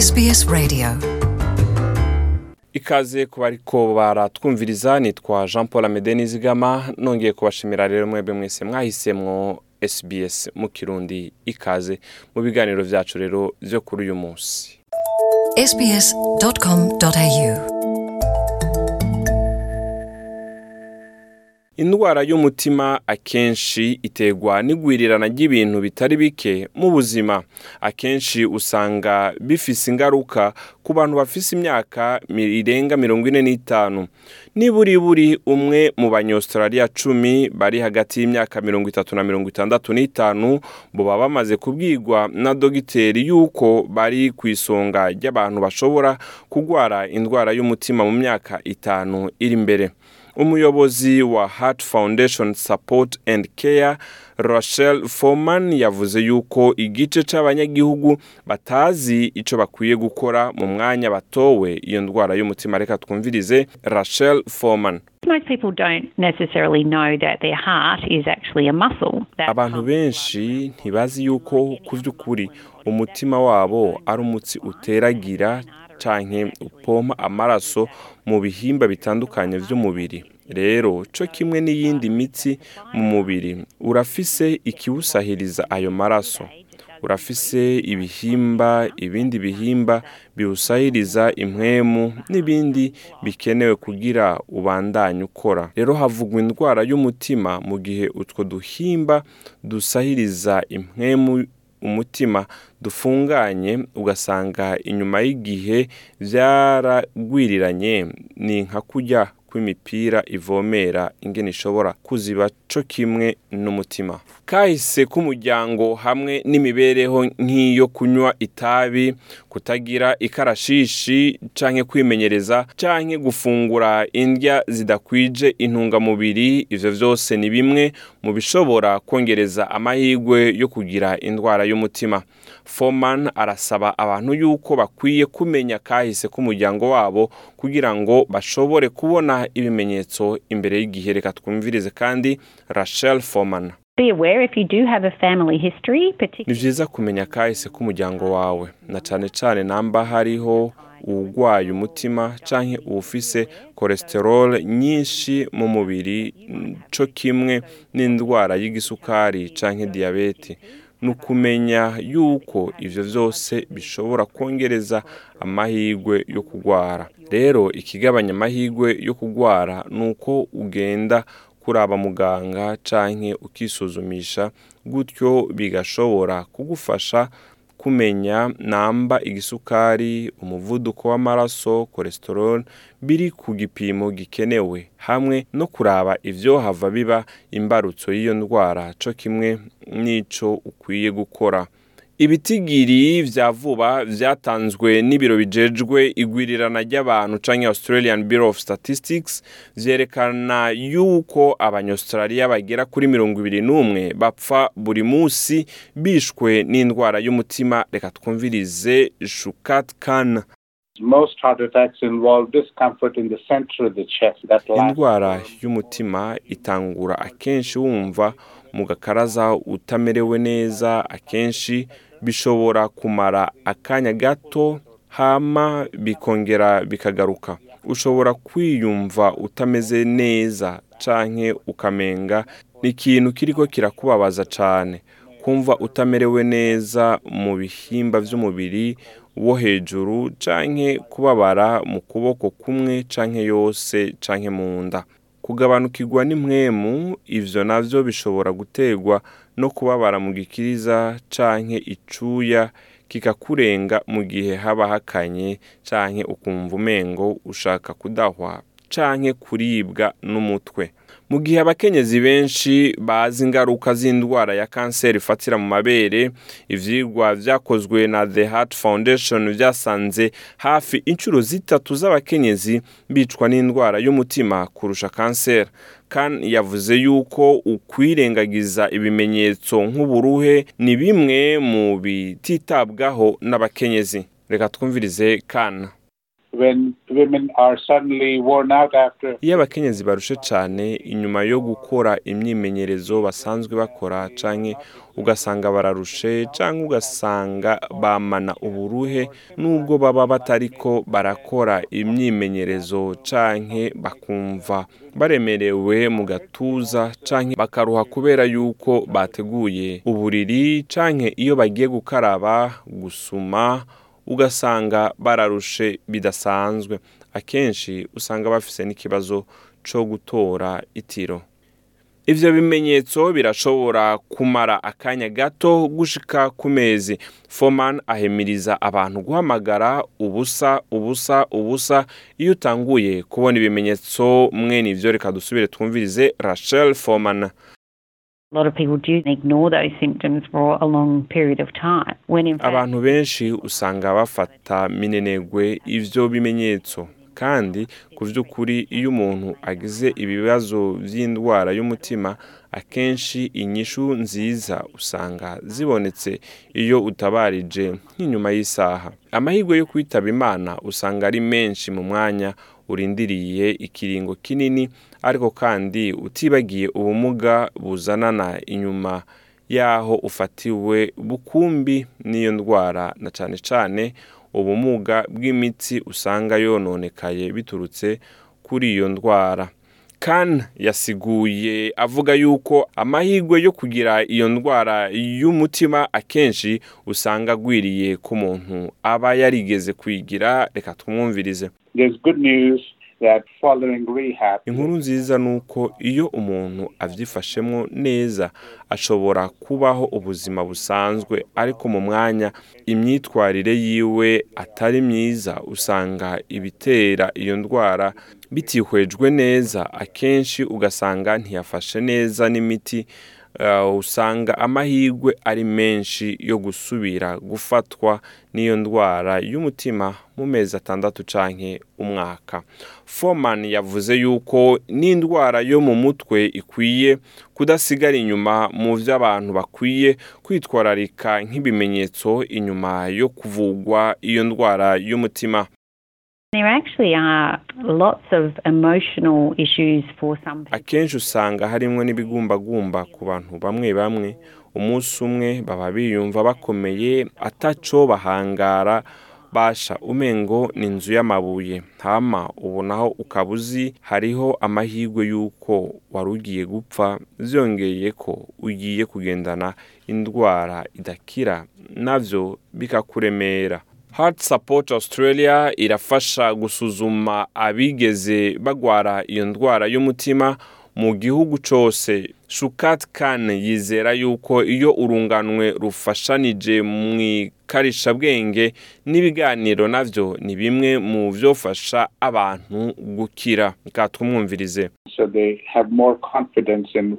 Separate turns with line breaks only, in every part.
SBS Radio.
Ikaze ku bariko baratwumviriza nitwa jean paul amede nizigama nongeye kubashimira rero mwebwe mwese mwahisemwo sbs mu kirundi ikaze mu biganiro vyacu rero vyo kuri uyu munsi.
sbs.com.au
indwara y'umutima akenshi iterwa n'igwirirana ry'ibintu bitari bike mu buzima. Akenshi usanga bifise ingaruka ku bantu bafise imyaka irenga mirongo ine n'itanu. Niburiburi umwe mu banyaustraliya cumi bari hagati y'imyaka mirongo itatu na mirongo itandatu n'itanu boba bamaze kubwirwa na dogiteri yuko bari ku isonga ry'abantu bashobora kurwara indwara y'umutima mu myaka itanu iri imbere umuyobozi wa Heart Foundation Support and Care Rachel Foreman yavuze yuko igice c'abanyagihugu batazi ico bakwiye gukora mu mwanya batowe iyo ndwara y'umutima reka twumvirize Rachel Foreman
Most people don't necessarily know that their heart is actually a muscle. that
abantu benshi ntibazi yuko ku vy'ukuri umutima wabo ari umutsi uteragira canke upompa amaraso mu bihimba bitandukanye vy'umubiri. Rero co kimwe n'iyindi mitsi mu mubiri urafise ikiwusahiriza ayo maraso. Urafise ibihimba ibindi bihimba biwusahiriza impwemu n'ibindi bikenewe kugira ubandanye ukora. Rero havugwa indwara y'umutima mu gihe utwo duhimba dusahiriza impwemu umutima dufunganye ugasanga inyuma y'igihe vyaragwiriranye ni nka kurya kw'imipira ivomera ingene ishobora kuziba co kimwe n'umutima. Kahise k'umuryango hamwe n'imibereho nk'iyo kunywa itabi kutagira ikarashishi canke kwimenyereza canke gufungura indya zidakwije intungamubiri ivyo vyose ni bimwe mu bishobora kongereza amahirwe yo kugira indwara y'umutima. Foreman arasaba abantu yuko bakwiye kumenya kahise k'umuryango wabo kugira ngo bashobore kubona ibimenyetso imbere y'igihe. Reka twumvirize kandi rachel foreman.
Be aware if you do have a family history,
ni
particularly
vyiza kumenya kahise k'umuryango wawe. Na cane cane namba hariho uwugwaye umutima canke uwufise cholesterol nyinshi mu mubiri co kimwe n'indwara y'igisukari canke diyabete. Ni ukumenya yuko ivyo vyose bishobora kongereza amahirwe yo kugwara. Rero ikigabanya amahirwe yo kugwara ni uko ugenda kuraba muganga canke ukisuzumisha gutyo bigashobora kugufasha kumenya namba igisukari umuvuduko w'amaraso cholesterol biri ku gipimo gikenewe hamwe no kuraba ivyo hava biba imbarutso y'iyo ndwara co kimwe n'ico ukwiye gukora. Ibitigiri vya vuba vyatanzwe n'ibiro bijejwe igwirirana ry'abantu canke Australian Bureau of Statistics vyerekana yuko abanyaustralia bagera kuri mirongo ibiri n'umwe bapfa buri musi bishwe n'indwara y'umutima reka twumvirize Shukat Khan
Most heart attacks involve discomfort in the center of the chest. That lasts
indwara y'umutima itangura akenshi wumva mu gakaraza utamerewe neza akenshi bishobora kumara akanya gato hama bikongera bikagaruka. Ushobora kwiyumva utameze neza canke ukamenga ni ikintu kiriko kirakubabaza cane. Kumva utamerewe neza mu bihimba vy'umubiri wo hejuru canke kubabara mu kuboko kumwe canke yose canke mu nda. Kugabanukirwa n'impwemu ivyo navyo bishobora guterwa no kubabara mu gikiriza canke icuya kikakurenga mu gihe haba hakanye canke ukumva umengo ushaka kudahwa canke kuribwa n'umutwe. Mu gihe abakenyezi benshi bazi ingaruka z'indwara ya kanseri ifatira mu mabere ivyigwa vyakozwe na the heart foundation vyasanze hafi inshuro zitatu z'abakenyezi bicwa n'indwara y'umutima kurusha kanseri. Kan yavuze yuko ukwirengagiza ibimenyetso nk'uburuhe ni bimwe mu bititabwaho n'abakenyezi. Reka twumvirize kana iyo abakenyezi barushe cyane inyuma yo gukora imyimenyerezo basanzwe bakora canke ugasanga bararushe canke ugasanga bamana uburuhe nubwo baba batariko barakora imyimenyerezo canke bakumva baremerewe mu gatuza canke bakaruha kubera yuko bateguye uburiri canke iyo bagiye gukaraba gusuma ugasanga bararushe bidasanzwe. Akenshi usanga bafise n'ikibazo co gutora itiro. Ivyo bimenyetso birashobora kumara akanya gato gushika ku mezi. Foman ahemiriza abantu guhamagara ubusa ubusa ubusa. Iyo utanguye kubona ibimenyetso mwene ivyo reka dusubire twumvirize rachel foman abantu benshi usanga bafata minenegwe ivyo bimenyetso. Kandi ku vy'ukuri iyo umuntu agize ibibazo vy'indwara y'umutima akenshi inyishu nziza usanga zibonetse iyo utabarije nk'inyuma y'isaha. Amahirwe yo kwitaba imana usanga ari menshi mu mwanya urindiriye ikiringo kinini ariko kandi utibagiye ubumuga buzanana inyuma yaho ufatiwe bukumbi n'iyo ndwara na cane cane ubumuga bw'imitsi usanga yononekaye biturutse kuri iyo ndwara. Kan yasiguye avuga yuko amahirwe yo kugira iyo ndwara y'umutima akenshi usanga agwiriye ku muntu aba yarigeze kuyigira reka tumwumvirize inkuru nziza ni uko iyo umuntu abyifashemo neza ashobora kubaho ubuzima busanzwe ariko mu mwanya imyitwarire yiwe atari myiza usanga ibitera iyo ndwara bitihwejwe neza. Akenshi ugasanga ntiyafashe neza n'imiti usanga amahirwe ari menshi yo gusubira gufatwa n'iyo ndwara y'umutima mu mezi atandatu canke umwaka. Foman yavuze yuko n'indwara yo mu mutwe ikwiye kudasigara inyuma mu vyo abantu bakwiye kwitwararika nk'ibimenyetso inyuma yo kuvugwa iyo ndwara y'umutima. Akenshi usanga harimwo n'ibigumbagumba ku bantu bamwe bamwe. Umunsi umwe baba biyumva bakomeye ataco bahangara basha umengo ni inzu y'amabuye. Hama ubu naho ukaba uzi hariho amahirwe y'uko wari ugiye gupfa vyongeye ko ugiye kugendana indwara idakira navyo bikakuremera. Heart Support Australia irafasha gusuzuma abigeze bagwara iyo ndwara y'umutima mu gihugu cose Shukat Khan yizera yuko iyo urunganwe rufashanije mu ikarishabwenge n'ibiganiro navyo ni bimwe mu vyofasha abantu gukira.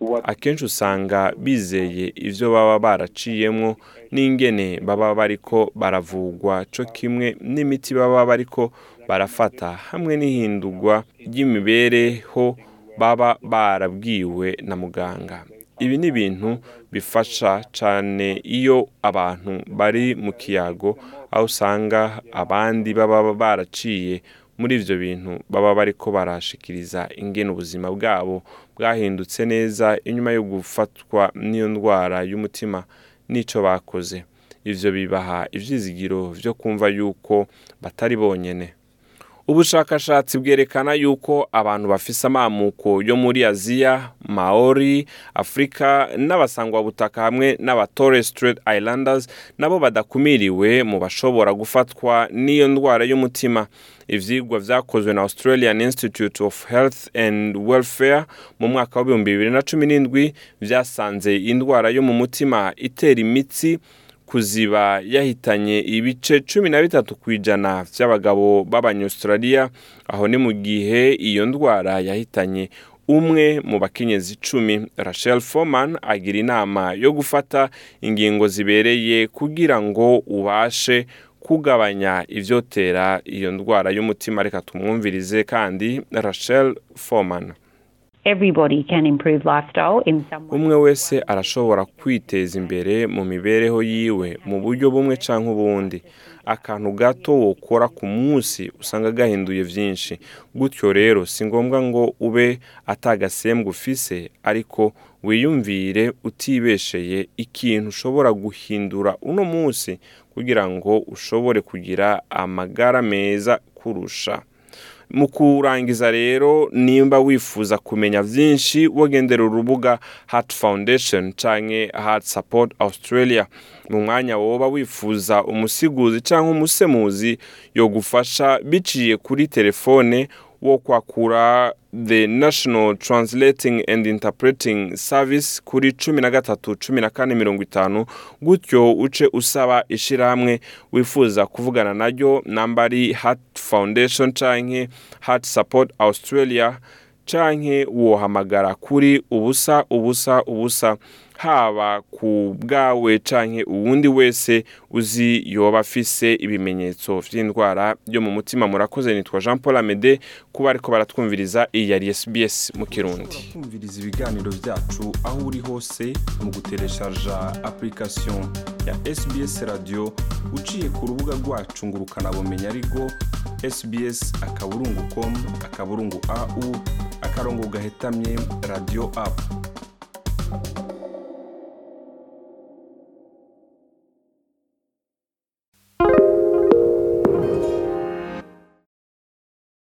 What
akenshi usanga bizeye ivyo baba baraciyemwo n'ingene baba bariko baravugwa. Co kimwe n'imiti baba bariko barafata hamwe n'ihindurwa ry'imibereho baba barabwiwe na muganga. Ibi ni ibintu bifasha cyane iyo abantu bari mu kiyago aho usanga abandi baba baraciye muri ibyo bintu baba bariko barashikiriza ingene ubuzima bwabo bwahindutse neza inyuma yo gufatwa n'iyo ndwara y'umutima n'icyo bakoze. Ivyo bibaha ivyizigiro vyo kumva yuko batari bonyene. Ubushakashatsi bwerekana yuko abantu bafise amamuko yo muri aziya maori afurika n'abasangwabutaka hamwe n'aba torres strait islanders nabo badakumiriwe mu bashobora gufatwa n'iyo ndwara y'umutima. Ivyigwa vyakozwe na australian institute of health and welfare mu mwaka w'ibihumbi bibiri na cumi n'indwi vyasanze indwara yo mu mutima itera imitsi kuziba yahitanye ibice cumi na bitatu ku ijana by'abagabo b'abanyaustraliya aho ni mu gihe iyo ndwara yahitanye. Umwe mu bakenyezi icumi rachel foreman agira inama yo gufata ingingo zibereye kugira ngo ubashe kugabanya ivyotera iyo ndwara y'umutima. Reka tumwumvirize kandi rachel foreman. Umwe wese arashobora kwiteza imbere mu mibereho yiwe mu buryo bumwe cyangwa ubundi. Akantu gato wokora ku munsi usanga gahinduye byinshi gutyo rero si ngombwa ngo ube atagasembwa ufise ariko wiyumvire utibesheye ikintu ushobora guhindura uno munsi kugira ngo ushobore kugira amagara meza kurusha mu kurangiza rero nimba wifuza kumenya byinshi wagendera urubuga Heart Foundation canke Heart Support Australia. Mu mwanya woba wifuza umusiguzi cyangwa umusemuzi yo gufasha biciye kuri telefone wo kwakura the national translating and interpreting service kuri cumi na gatatu cumi na kane mirongo itanu. Gutyo uce usaba ishyirahamwe wifuza kuvugana naryo namba ari heart foundation canke heart support australia. Canke wohamagara kuri ubusa ubusa ubusa. Haba ku bwawe canke uwundi wese uzi yoba afise ibimenyetso vy'indwara yo mu mutima murakoze nitwa Jean Paul Amede kuba ariko baratwumviriza iyi yari SBS mu Kirundi. Kumviriza ibiganiro vyacu aho uri hose mu gutereshaja application ya SBS radio uciye ku rubuga rwacu ngurukana bumenya ariko sbs akaburungu com akaburungu au akarongo gahetamye radio app.